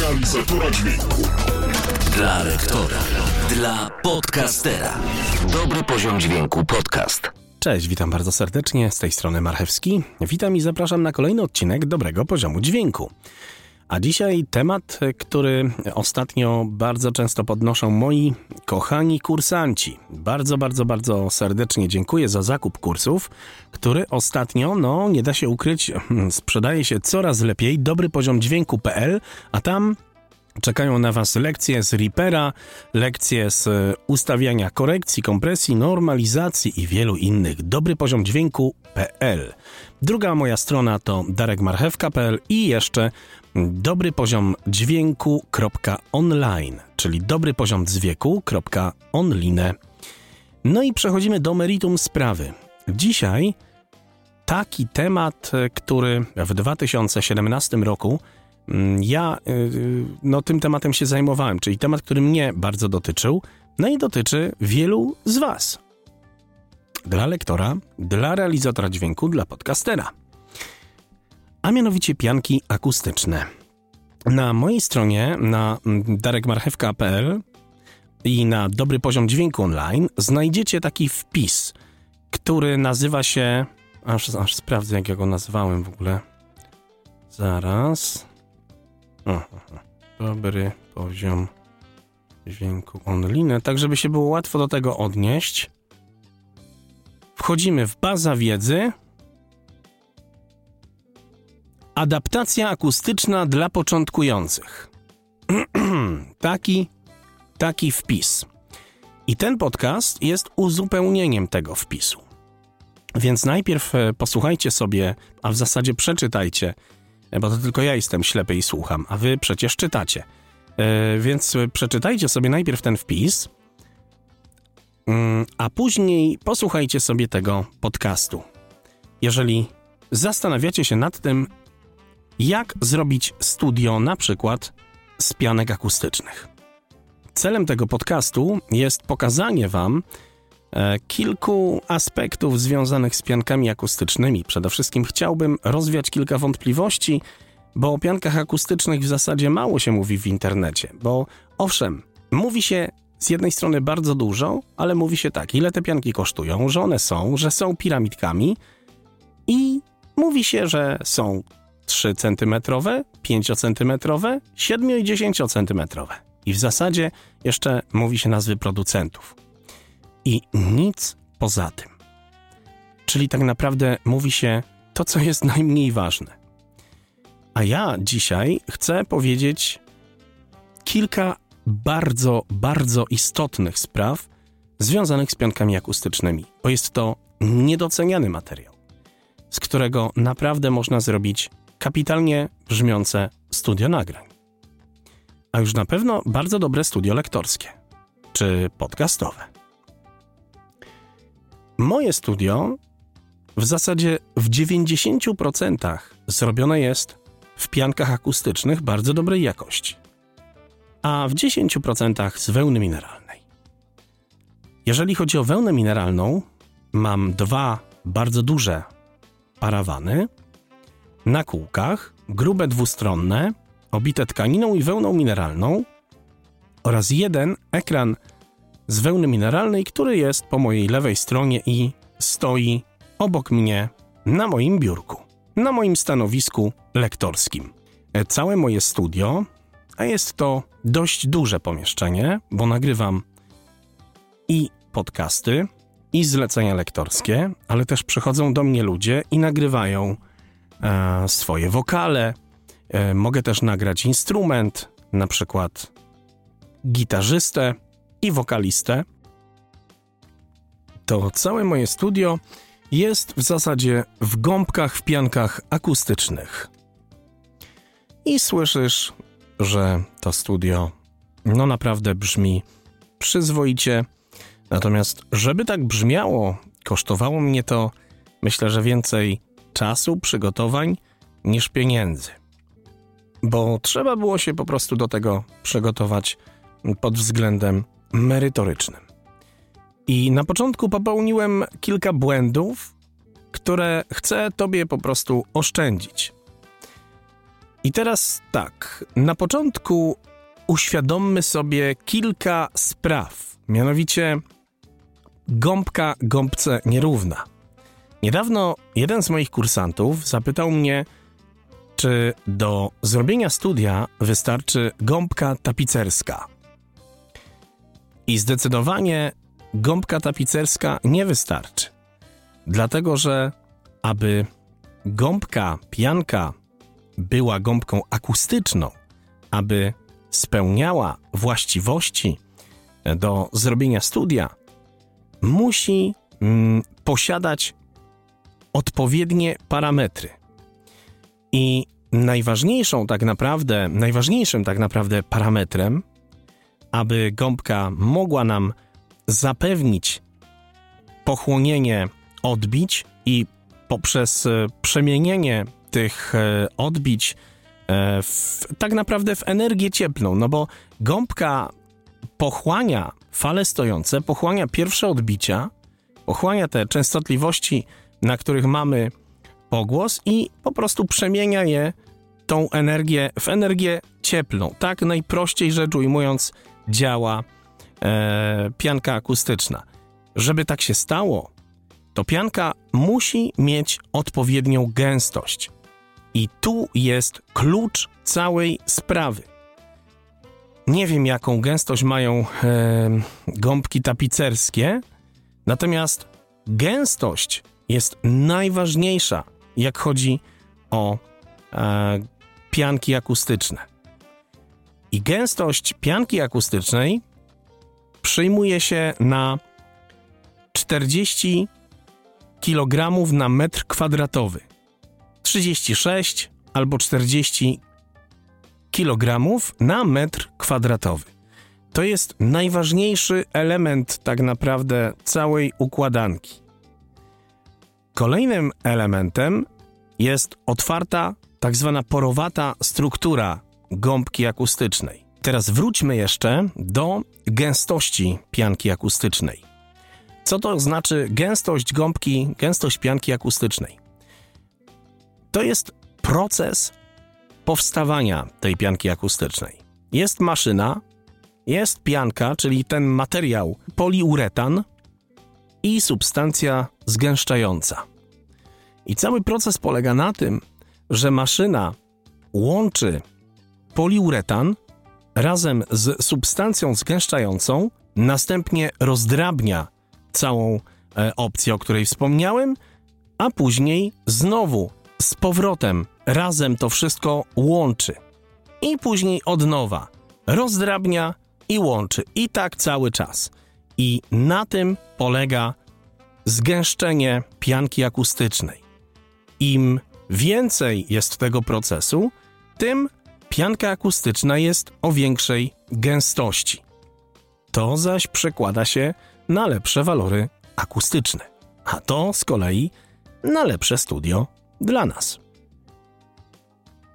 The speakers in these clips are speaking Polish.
realizatora dźwięku. Dla lektora. Dla podcastera. Dobry poziom dźwięku podcast. Cześć, witam bardzo serdecznie, z tej strony Marchewski. Witam i zapraszam na kolejny odcinek dobrego poziomu dźwięku. A dzisiaj temat, który ostatnio bardzo często podnoszą moi kochani kursanci. Bardzo, bardzo, bardzo serdecznie dziękuję za zakup kursów, który ostatnio, no nie da się ukryć, sprzedaje się coraz lepiej. Dobry poziom dźwięku.pl, a tam Czekają na Was lekcje z Reapera, lekcje z ustawiania korekcji, kompresji, normalizacji i wielu innych. Dobry poziom dźwięku.pl. Druga moja strona to darekmarchewka.pl i jeszcze dobry poziom dźwięku.online, czyli dobry poziom dźwięku.online. No i przechodzimy do meritum sprawy. Dzisiaj taki temat, który w 2017 roku mm, ja y, no, tym tematem się zajmowałem, czyli temat, który mnie bardzo dotyczył, no i dotyczy wielu z Was. Dla lektora, dla realizatora dźwięku, dla podcastera a mianowicie pianki akustyczne. Na mojej stronie na darekmarchewka.pl i na dobry poziom dźwięku online znajdziecie taki wpis, który nazywa się. Aż, aż sprawdzę, jak ja go nazwałem w ogóle. Zaraz. dobry poziom dźwięku online, tak żeby się było łatwo do tego odnieść. Wchodzimy w baza wiedzy Adaptacja akustyczna dla początkujących. taki, taki wpis. I ten podcast jest uzupełnieniem tego wpisu. Więc najpierw e, posłuchajcie sobie, a w zasadzie przeczytajcie, e, bo to tylko ja jestem ślepy i słucham, a wy przecież czytacie. E, więc przeczytajcie sobie najpierw ten wpis, mm, a później posłuchajcie sobie tego podcastu. Jeżeli zastanawiacie się nad tym, jak zrobić studio na przykład z pianek akustycznych. Celem tego podcastu jest pokazanie Wam e, kilku aspektów związanych z piankami akustycznymi. Przede wszystkim chciałbym rozwiać kilka wątpliwości, bo o piankach akustycznych w zasadzie mało się mówi w internecie. Bo owszem, mówi się z jednej strony bardzo dużo, ale mówi się tak, ile te pianki kosztują, że one są, że są piramidkami i mówi się, że są 3 cm, 5 cm, 7 i 10 cm. I w zasadzie jeszcze mówi się nazwy producentów. I nic poza tym. Czyli tak naprawdę mówi się to, co jest najmniej ważne. A ja dzisiaj chcę powiedzieć kilka bardzo, bardzo istotnych spraw związanych z piankami akustycznymi, bo jest to niedoceniany materiał, z którego naprawdę można zrobić kapitalnie brzmiące studio nagrań. A już na pewno bardzo dobre studio lektorskie czy podcastowe. Moje studio w zasadzie w 90% zrobione jest w piankach akustycznych bardzo dobrej jakości, a w 10% z wełny mineralnej. Jeżeli chodzi o wełnę mineralną, mam dwa bardzo duże parawany na kółkach, grube dwustronne, obite tkaniną i wełną mineralną oraz jeden ekran z wełny mineralnej, który jest po mojej lewej stronie i stoi obok mnie na moim biurku, na moim stanowisku lektorskim. Całe moje studio, a jest to dość duże pomieszczenie, bo nagrywam i podcasty, i zlecenia lektorskie, ale też przychodzą do mnie ludzie i nagrywają E, swoje wokale. E, mogę też nagrać instrument, na przykład gitarzystę i wokalistę. To całe moje studio jest w zasadzie w gąbkach, w piankach akustycznych. I słyszysz, że to studio no naprawdę brzmi przyzwoicie. Natomiast, żeby tak brzmiało, kosztowało mnie to myślę, że więcej czasu, przygotowań niż pieniędzy. Bo trzeba było się po prostu do tego przygotować pod względem merytorycznym. I na początku popełniłem kilka błędów, które chcę Tobie po prostu oszczędzić. I teraz tak, na początku uświadommy sobie kilka spraw, mianowicie gąbka gąbce nierówna. Niedawno jeden z moich kursantów zapytał mnie, czy do zrobienia studia wystarczy gąbka tapicerska. I zdecydowanie gąbka tapicerska nie wystarczy. Dlatego, że aby gąbka, pianka była gąbką akustyczną, aby spełniała właściwości do zrobienia studia, musi mm, posiadać odpowiednie parametry. I najważniejszą tak naprawdę, najważniejszym tak naprawdę parametrem, aby gąbka mogła nam zapewnić pochłonienie odbić i poprzez e, przemienienie tych e, odbić e, w, tak naprawdę w energię cieplną, no bo gąbka pochłania fale stojące, pochłania pierwsze odbicia, pochłania te częstotliwości, na których mamy pogłos i po prostu przemienia je tą energię w energię cieplną. Tak najprościej rzecz ujmując działa e, pianka akustyczna. Żeby tak się stało, to pianka musi mieć odpowiednią gęstość. I tu jest klucz całej sprawy. Nie wiem, jaką gęstość mają e, gąbki tapicerskie, natomiast gęstość jest najważniejsza, jak chodzi o e, pianki akustyczne. I gęstość pianki akustycznej przyjmuje się na 40 kg na metr kwadratowy. 36 albo 40 kg na metr kwadratowy. To jest najważniejszy element tak naprawdę całej układanki. Kolejnym elementem jest otwarta, tak zwana porowata struktura gąbki akustycznej. Teraz wróćmy jeszcze do gęstości pianki akustycznej. Co to znaczy gęstość gąbki, gęstość pianki akustycznej? To jest proces powstawania tej pianki akustycznej. Jest maszyna, jest pianka, czyli ten materiał poliuretan i substancja zgęszczająca. I cały proces polega na tym, że maszyna łączy poliuretan razem z substancją zgęszczającą, następnie rozdrabnia całą e, opcję, o której wspomniałem, a później znowu z powrotem razem to wszystko łączy. I później od nowa rozdrabnia i łączy. I tak cały czas. I na tym polega zgęszczenie pianki akustycznej. Im więcej jest tego procesu, tym pianka akustyczna jest o większej gęstości. To zaś przekłada się na lepsze walory akustyczne, a to z kolei na lepsze studio dla nas.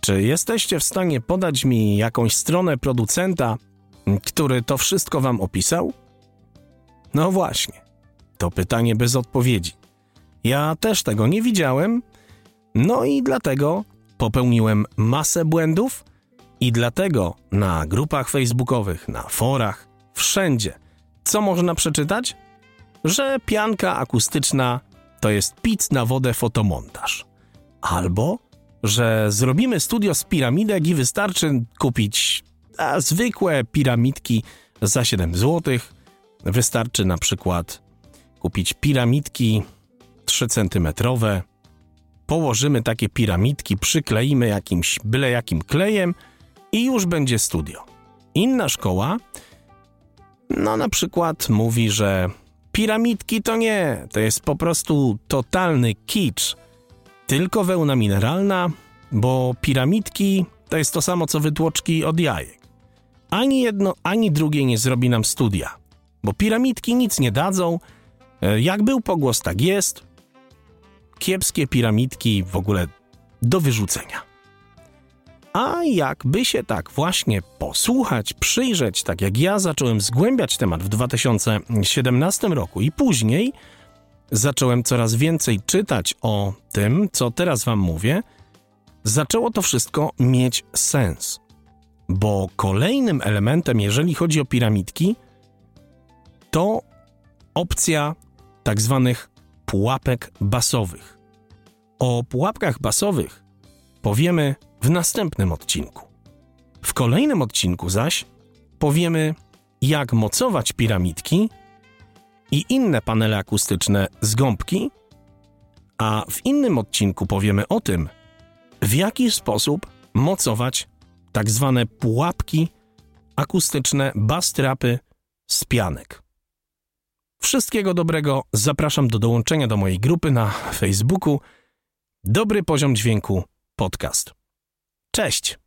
Czy jesteście w stanie podać mi jakąś stronę producenta, który to wszystko wam opisał? No właśnie, to pytanie bez odpowiedzi. Ja też tego nie widziałem, no i dlatego popełniłem masę błędów i dlatego na grupach facebookowych, na forach, wszędzie, co można przeczytać? Że pianka akustyczna to jest pic na wodę fotomontaż. Albo, że zrobimy studio z piramidek i wystarczy kupić a, zwykłe piramidki za 7 zł. Wystarczy na przykład kupić piramidki 3 cm, położymy takie piramidki, przykleimy jakimś byle jakim klejem i już będzie studio. Inna szkoła, no na przykład mówi, że piramidki to nie, to jest po prostu totalny kicz. Tylko wełna mineralna, bo piramidki to jest to samo co wytłoczki od jajek. Ani jedno, ani drugie nie zrobi nam studia, bo piramidki nic nie dadzą. E, jak był pogłos, tak jest kiepskie piramidki w ogóle do wyrzucenia. A jakby się tak właśnie posłuchać, przyjrzeć, tak jak ja zacząłem zgłębiać temat w 2017 roku i później zacząłem coraz więcej czytać o tym, co teraz Wam mówię, zaczęło to wszystko mieć sens. Bo kolejnym elementem, jeżeli chodzi o piramidki, to opcja tak zwanych pułapek basowych. O pułapkach basowych powiemy w następnym odcinku. W kolejnym odcinku zaś powiemy, jak mocować piramidki i inne panele akustyczne z gąbki, a w innym odcinku powiemy o tym, w jaki sposób mocować tak zwane pułapki akustyczne, bastrapy z pianek. Wszystkiego dobrego. Zapraszam do dołączenia do mojej grupy na Facebooku. Dobry poziom dźwięku podcast. Cześć!